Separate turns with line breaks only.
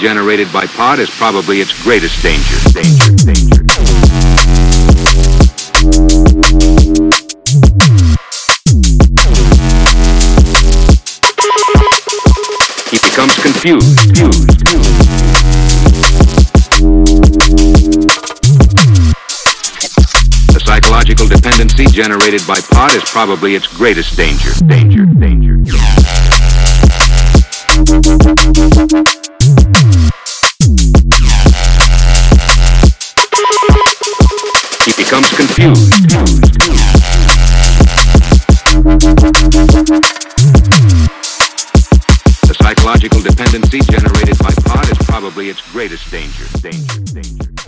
generated by pot is probably its greatest danger. Danger, danger. He becomes confused, fused, fused. The psychological dependency generated by pot is probably its greatest danger. Danger, danger. He becomes confused, fused, fused. The psychological dependency generated by pot is probably its greatest danger. Danger, danger.